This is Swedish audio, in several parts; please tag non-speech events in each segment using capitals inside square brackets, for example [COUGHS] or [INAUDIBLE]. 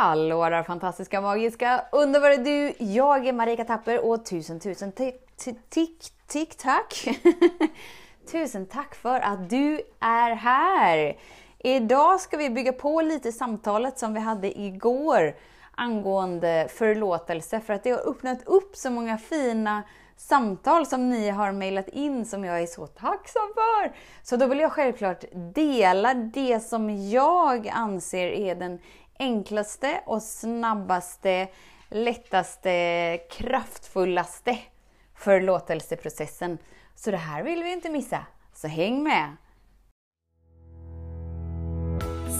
Hallå där fantastiska, magiska, underbara du! Jag är Marika Tapper och tusen tusen tick, tick, tack! [LAUGHS] tusen tack för att du är här! Idag ska vi bygga på lite samtalet som vi hade igår angående förlåtelse för att det har öppnat upp så många fina samtal som ni har mejlat in som jag är så tacksam för. Så då vill jag självklart dela det som jag anser är den enklaste och snabbaste, lättaste, kraftfullaste förlåtelseprocessen. Så det här vill vi inte missa. Så häng med!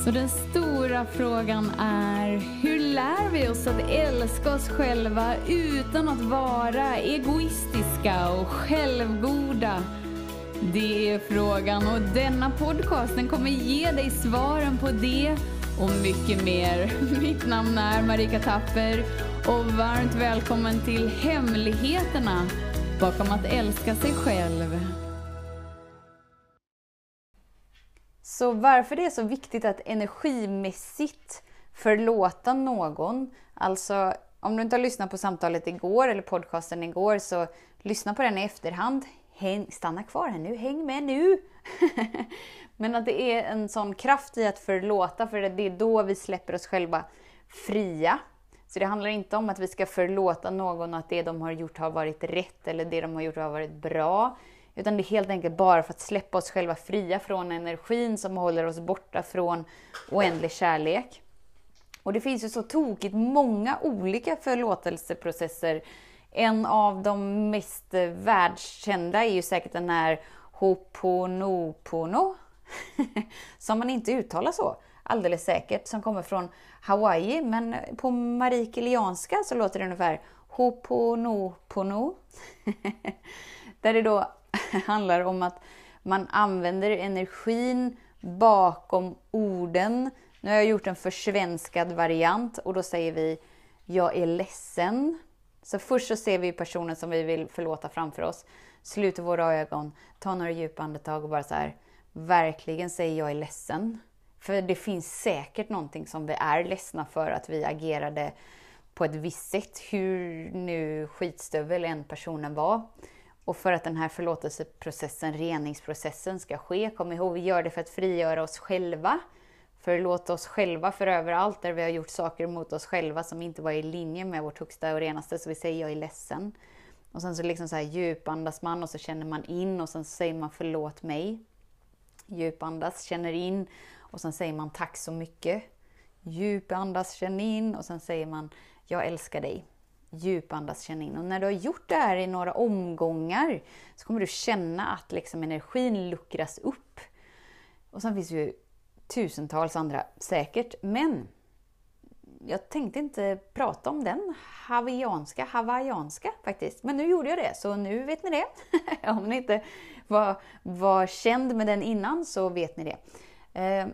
Så den stora frågan är, hur lär vi oss att älska oss själva utan att vara egoistiska och självgoda? Det är frågan och denna podcasten kommer ge dig svaren på det och mycket mer. [LAUGHS] Mitt namn är Marika Tapper och varmt välkommen till Hemligheterna bakom att älska sig själv. Så varför det är så viktigt att energimässigt förlåta någon, alltså om du inte har lyssnat på samtalet igår eller podcasten igår så lyssna på den i efterhand. Häng, stanna kvar här nu, häng med nu! [LAUGHS] Men att det är en sån kraft i att förlåta, för det är då vi släpper oss själva fria. Så det handlar inte om att vi ska förlåta någon att det de har gjort har varit rätt eller det de har gjort har varit bra. Utan det är helt enkelt bara för att släppa oss själva fria från energin som håller oss borta från oändlig kärlek. Och det finns ju så tokigt många olika förlåtelseprocesser. En av de mest eh, världskända är ju säkert den här Hoponopono [LAUGHS] som man inte uttalar så alldeles säkert, som kommer från Hawaii. Men på marikilianska så låter det ungefär Hoponopono. [LAUGHS] Där det då [LAUGHS] handlar om att man använder energin bakom orden. Nu har jag gjort en försvenskad variant och då säger vi Jag är ledsen. Så först så ser vi personen som vi vill förlåta framför oss. Sluter våra ögon, tar några djupa andetag och bara så här verkligen säger jag är ledsen. För det finns säkert någonting som vi är ledsna för att vi agerade på ett visst sätt, hur nu skitstövel en personen var. Och för att den här förlåtelseprocessen, reningsprocessen ska ske, kom ihåg, vi gör det för att frigöra oss själva. Förlåta oss själva för överallt där vi har gjort saker mot oss själva som inte var i linje med vårt högsta och renaste, så vi säger jag är ledsen. Och sen så liksom så här djupandas man och så känner man in och sen säger man förlåt mig. Djupandas, känner in och sen säger man tack så mycket. Djupandas, känn in och sen säger man jag älskar dig. Djupandas, känn in. Och när du har gjort det här i några omgångar så kommer du känna att liksom energin luckras upp. Och sen finns ju tusentals andra säkert, men jag tänkte inte prata om den hawaiianska, hawaiianska faktiskt. Men nu gjorde jag det, så nu vet ni det. [LAUGHS] om ni inte var, var känd med den innan så vet ni det. Eh,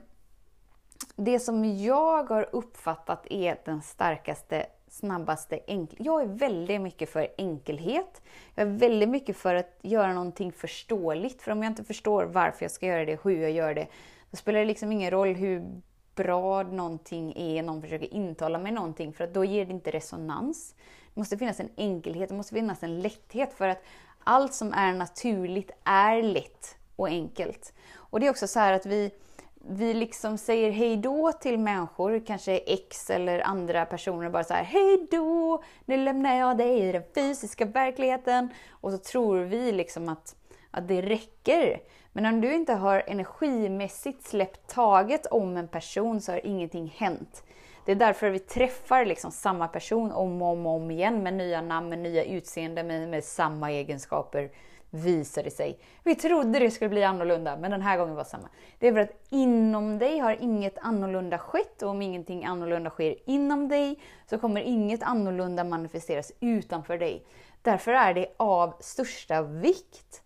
det som jag har uppfattat är den starkaste, snabbaste, enkel... Jag är väldigt mycket för enkelhet. Jag är väldigt mycket för att göra någonting förståeligt. För om jag inte förstår varför jag ska göra det, hur jag gör det, då spelar det liksom ingen roll hur bra någonting är, någon försöker intala mig någonting, för att då ger det inte resonans. Det måste finnas en enkelhet, det måste finnas en lätthet, för att allt som är naturligt är lätt och enkelt. Och det är också så här att vi, vi liksom säger hej då till människor, kanske ex eller andra personer, bara så här hej då, nu lämnar jag dig i den fysiska verkligheten. Och så tror vi liksom att, att det räcker. Men om du inte har energimässigt släppt taget om en person så har ingenting hänt. Det är därför vi träffar liksom samma person om och om, om igen med nya namn, med nya utseenden, med, med samma egenskaper visar det sig. Vi trodde det skulle bli annorlunda, men den här gången var det samma. Det är för att inom dig har inget annorlunda skett och om ingenting annorlunda sker inom dig så kommer inget annorlunda manifesteras utanför dig. Därför är det av största vikt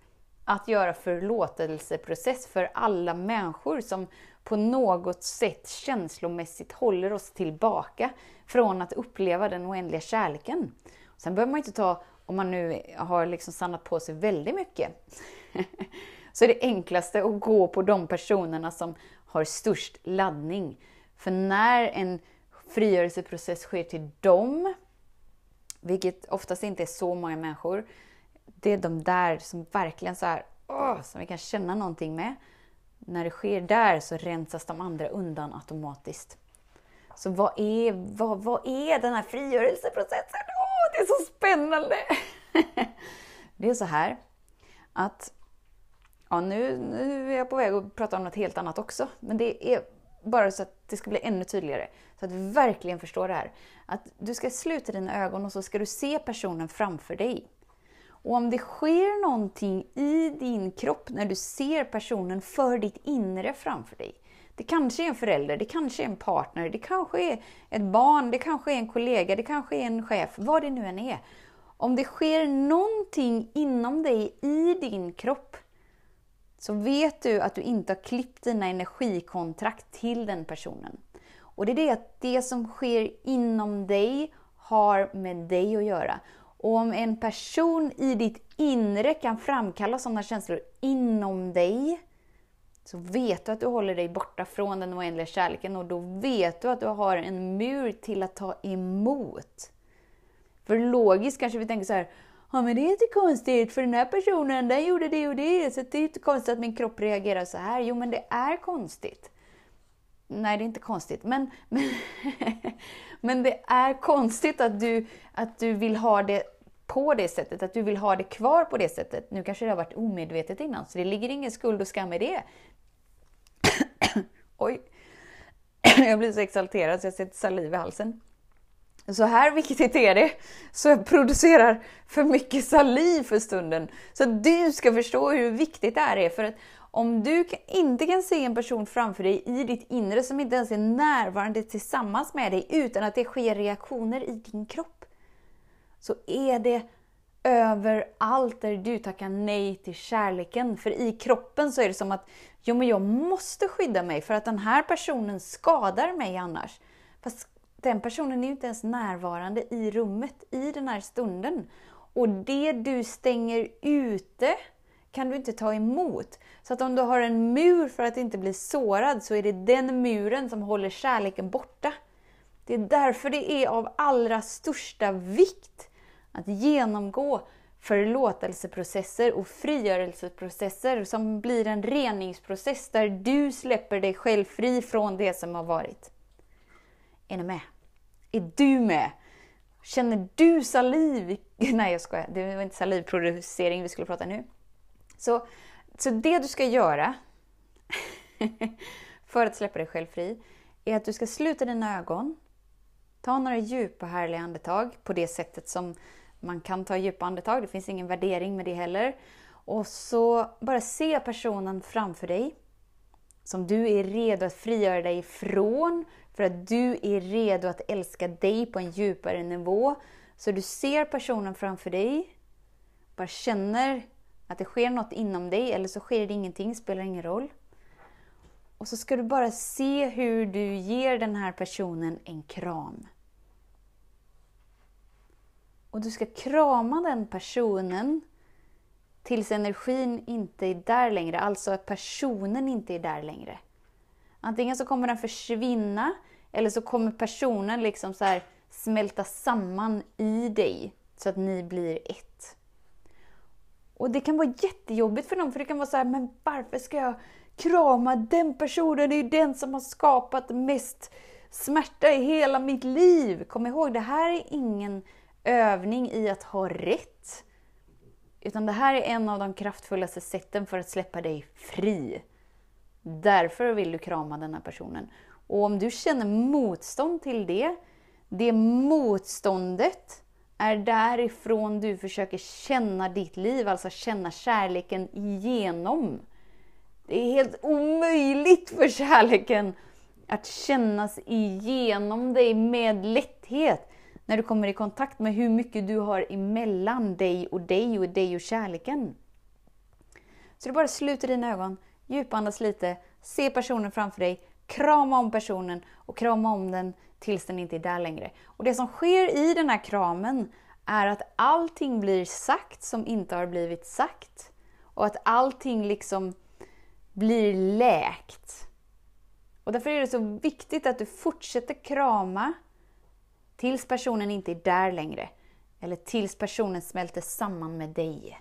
att göra förlåtelseprocess för alla människor som på något sätt känslomässigt håller oss tillbaka från att uppleva den oändliga kärleken. Sen behöver man inte ta, om man nu har liksom stannat på sig väldigt mycket, [LAUGHS] så är det enklaste att gå på de personerna som har störst laddning. För när en frigörelseprocess sker till dem, vilket oftast inte är så många människor. Det är de där som verkligen så här, åh, som vi kan känna någonting med. När det sker där så rensas de andra undan automatiskt. Så vad är, vad, vad är den här frigörelseprocessen? Åh, det är så spännande! [LAUGHS] det är så här att, ja nu, nu är jag på väg att prata om något helt annat också, men det är bara så att det ska bli ännu tydligare. Så att vi verkligen förstår det här. Att du ska sluta dina ögon och så ska du se personen framför dig. Och om det sker någonting i din kropp när du ser personen för ditt inre framför dig. Det kanske är en förälder, det kanske är en partner, det kanske är ett barn, det kanske är en kollega, det kanske är en chef, vad det nu än är. Om det sker någonting inom dig i din kropp så vet du att du inte har klippt dina energikontrakt till den personen. Och det är det att det som sker inom dig har med dig att göra. Och om en person i ditt inre kan framkalla sådana känslor inom dig, så vet du att du håller dig borta från den oändliga kärleken och då vet du att du har en mur till att ta emot. För logiskt kanske vi tänker så här, ja men det är inte konstigt för den här personen den gjorde det och det, så det är inte konstigt att min kropp reagerar så här. Jo men det är konstigt. Nej, det är inte konstigt. Men, men, [LAUGHS] men det är konstigt att du, att du vill ha det på det sättet, att du vill ha det kvar på det sättet. Nu kanske det har varit omedvetet innan, så det ligger ingen skuld och skam i det. [COUGHS] Oj! [COUGHS] Jag blir så exalterad så jag sätter saliv i halsen. Så här viktigt är det, så jag producerar för mycket saliv för stunden. Så att du ska förstå hur viktigt det här är. För att om du inte kan se en person framför dig i ditt inre som inte ens är närvarande tillsammans med dig utan att det sker reaktioner i din kropp. Så är det överallt där du tackar nej till kärleken. För i kroppen så är det som att jo, men jag måste skydda mig för att den här personen skadar mig annars. Fast den personen är ju inte ens närvarande i rummet i den här stunden. Och det du stänger ute kan du inte ta emot. Så att om du har en mur för att inte bli sårad så är det den muren som håller kärleken borta. Det är därför det är av allra största vikt att genomgå förlåtelseprocesser och frigörelseprocesser som blir en reningsprocess där du släpper dig själv fri från det som har varit. Är ni med? Är du med? Känner du saliv? [LAUGHS] Nej jag skojar, det var inte salivproducering vi skulle prata nu. Så, så det du ska göra [LAUGHS] för att släppa dig själv fri är att du ska sluta dina ögon, ta några djupa härliga andetag på det sättet som man kan ta djupa andetag. Det finns ingen värdering med det heller. Och så bara se personen framför dig som du är redo att frigöra dig ifrån för att du är redo att älska dig på en djupare nivå. Så du ser personen framför dig, bara känner att det sker något inom dig, eller så sker det ingenting, spelar ingen roll. Och så ska du bara se hur du ger den här personen en kram. Och du ska krama den personen tills energin inte är där längre, alltså att personen inte är där längre. Antingen så kommer den försvinna, eller så kommer personen liksom så här smälta samman i dig, så att ni blir ett. Och det kan vara jättejobbigt för dem, för det kan vara så här, men varför ska jag krama den personen? Det är ju den som har skapat mest smärta i hela mitt liv. Kom ihåg, det här är ingen övning i att ha rätt. Utan det här är en av de kraftfullaste sätten för att släppa dig fri. Därför vill du krama den här personen. Och om du känner motstånd till det, det motståndet är därifrån du försöker känna ditt liv, alltså känna kärleken igenom. Det är helt omöjligt för kärleken att kännas igenom dig med lätthet när du kommer i kontakt med hur mycket du har emellan dig och dig och dig och kärleken. Så du bara sluter dina ögon, djupandas lite, se personen framför dig, krama om personen och krama om den tills den inte är där längre. Och det som sker i den här kramen är att allting blir sagt som inte har blivit sagt. Och att allting liksom blir läkt. Och därför är det så viktigt att du fortsätter krama tills personen inte är där längre. Eller tills personen smälter samman med dig.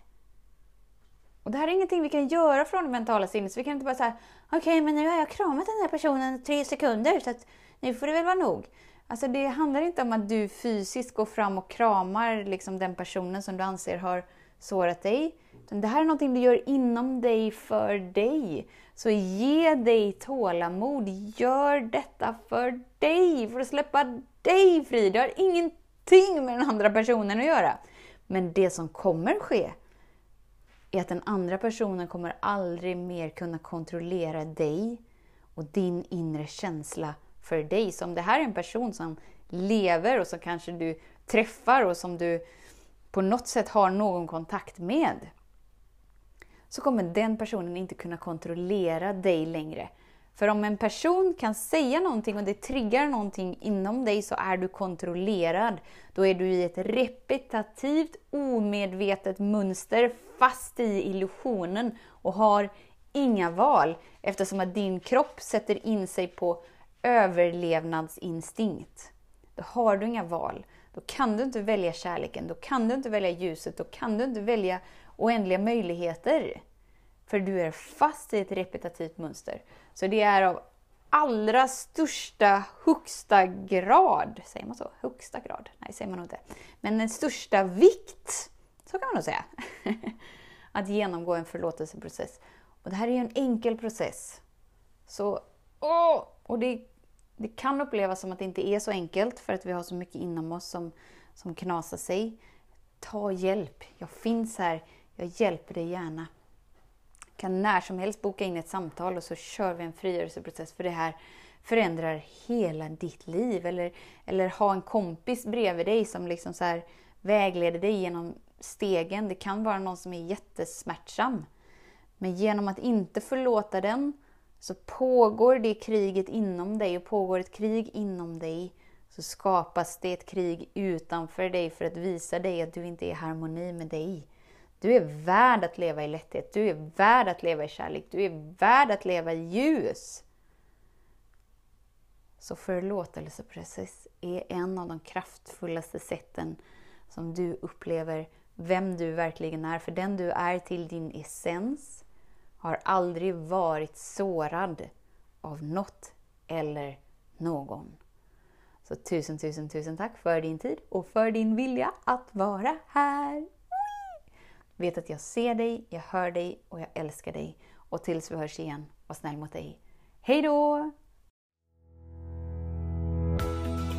Och det här är ingenting vi kan göra från det mentala sinnet. Så vi kan inte bara säga, okej okay, men nu har jag kramat den här personen tre sekunder så att nu får det väl vara nog. Alltså det handlar inte om att du fysiskt går fram och kramar liksom den personen som du anser har sårat dig. Det här är någonting du gör inom dig, för dig. Så ge dig tålamod. Gör detta för dig, för att släppa dig fri. Det har ingenting med den andra personen att göra. Men det som kommer ske är att den andra personen kommer aldrig mer kunna kontrollera dig och din inre känsla för dig. Så om det här är en person som lever och som kanske du träffar och som du på något sätt har någon kontakt med, så kommer den personen inte kunna kontrollera dig längre. För om en person kan säga någonting och det triggar någonting inom dig så är du kontrollerad. Då är du i ett repetitivt, omedvetet mönster fast i illusionen och har inga val eftersom att din kropp sätter in sig på överlevnadsinstinkt. Då har du inga val. Då kan du inte välja kärleken, då kan du inte välja ljuset, då kan du inte välja oändliga möjligheter. För du är fast i ett repetitivt mönster. Så det är av allra största, högsta grad, säger man så? Högsta grad? Nej, säger man nog inte. Men den största vikt, så kan man nog säga, [LAUGHS] att genomgå en förlåtelseprocess. Och det här är ju en enkel process. Så, åh, och det, det kan upplevas som att det inte är så enkelt för att vi har så mycket inom oss som, som knasar sig. Ta hjälp. Jag finns här. Jag hjälper dig gärna Du kan när som helst boka in ett samtal och så kör vi en frigörelseprocess för det här förändrar hela ditt liv. Eller, eller ha en kompis bredvid dig som liksom så här vägleder dig genom stegen. Det kan vara någon som är jättesmärtsam. Men genom att inte förlåta den så pågår det kriget inom dig och pågår ett krig inom dig så skapas det ett krig utanför dig för att visa dig att du inte är i harmoni med dig. Du är värd att leva i lätthet, du är värd att leva i kärlek, du är värd att leva i ljus. Så förlåtelseprocess är en av de kraftfullaste sätten som du upplever vem du verkligen är. För den du är till din essens har aldrig varit sårad av något eller någon. Så tusen, tusen, tusen tack för din tid och för din vilja att vara här. Vet att jag ser dig, jag hör dig och jag älskar dig. Och tills vi hörs igen, var snäll mot dig. Hej då!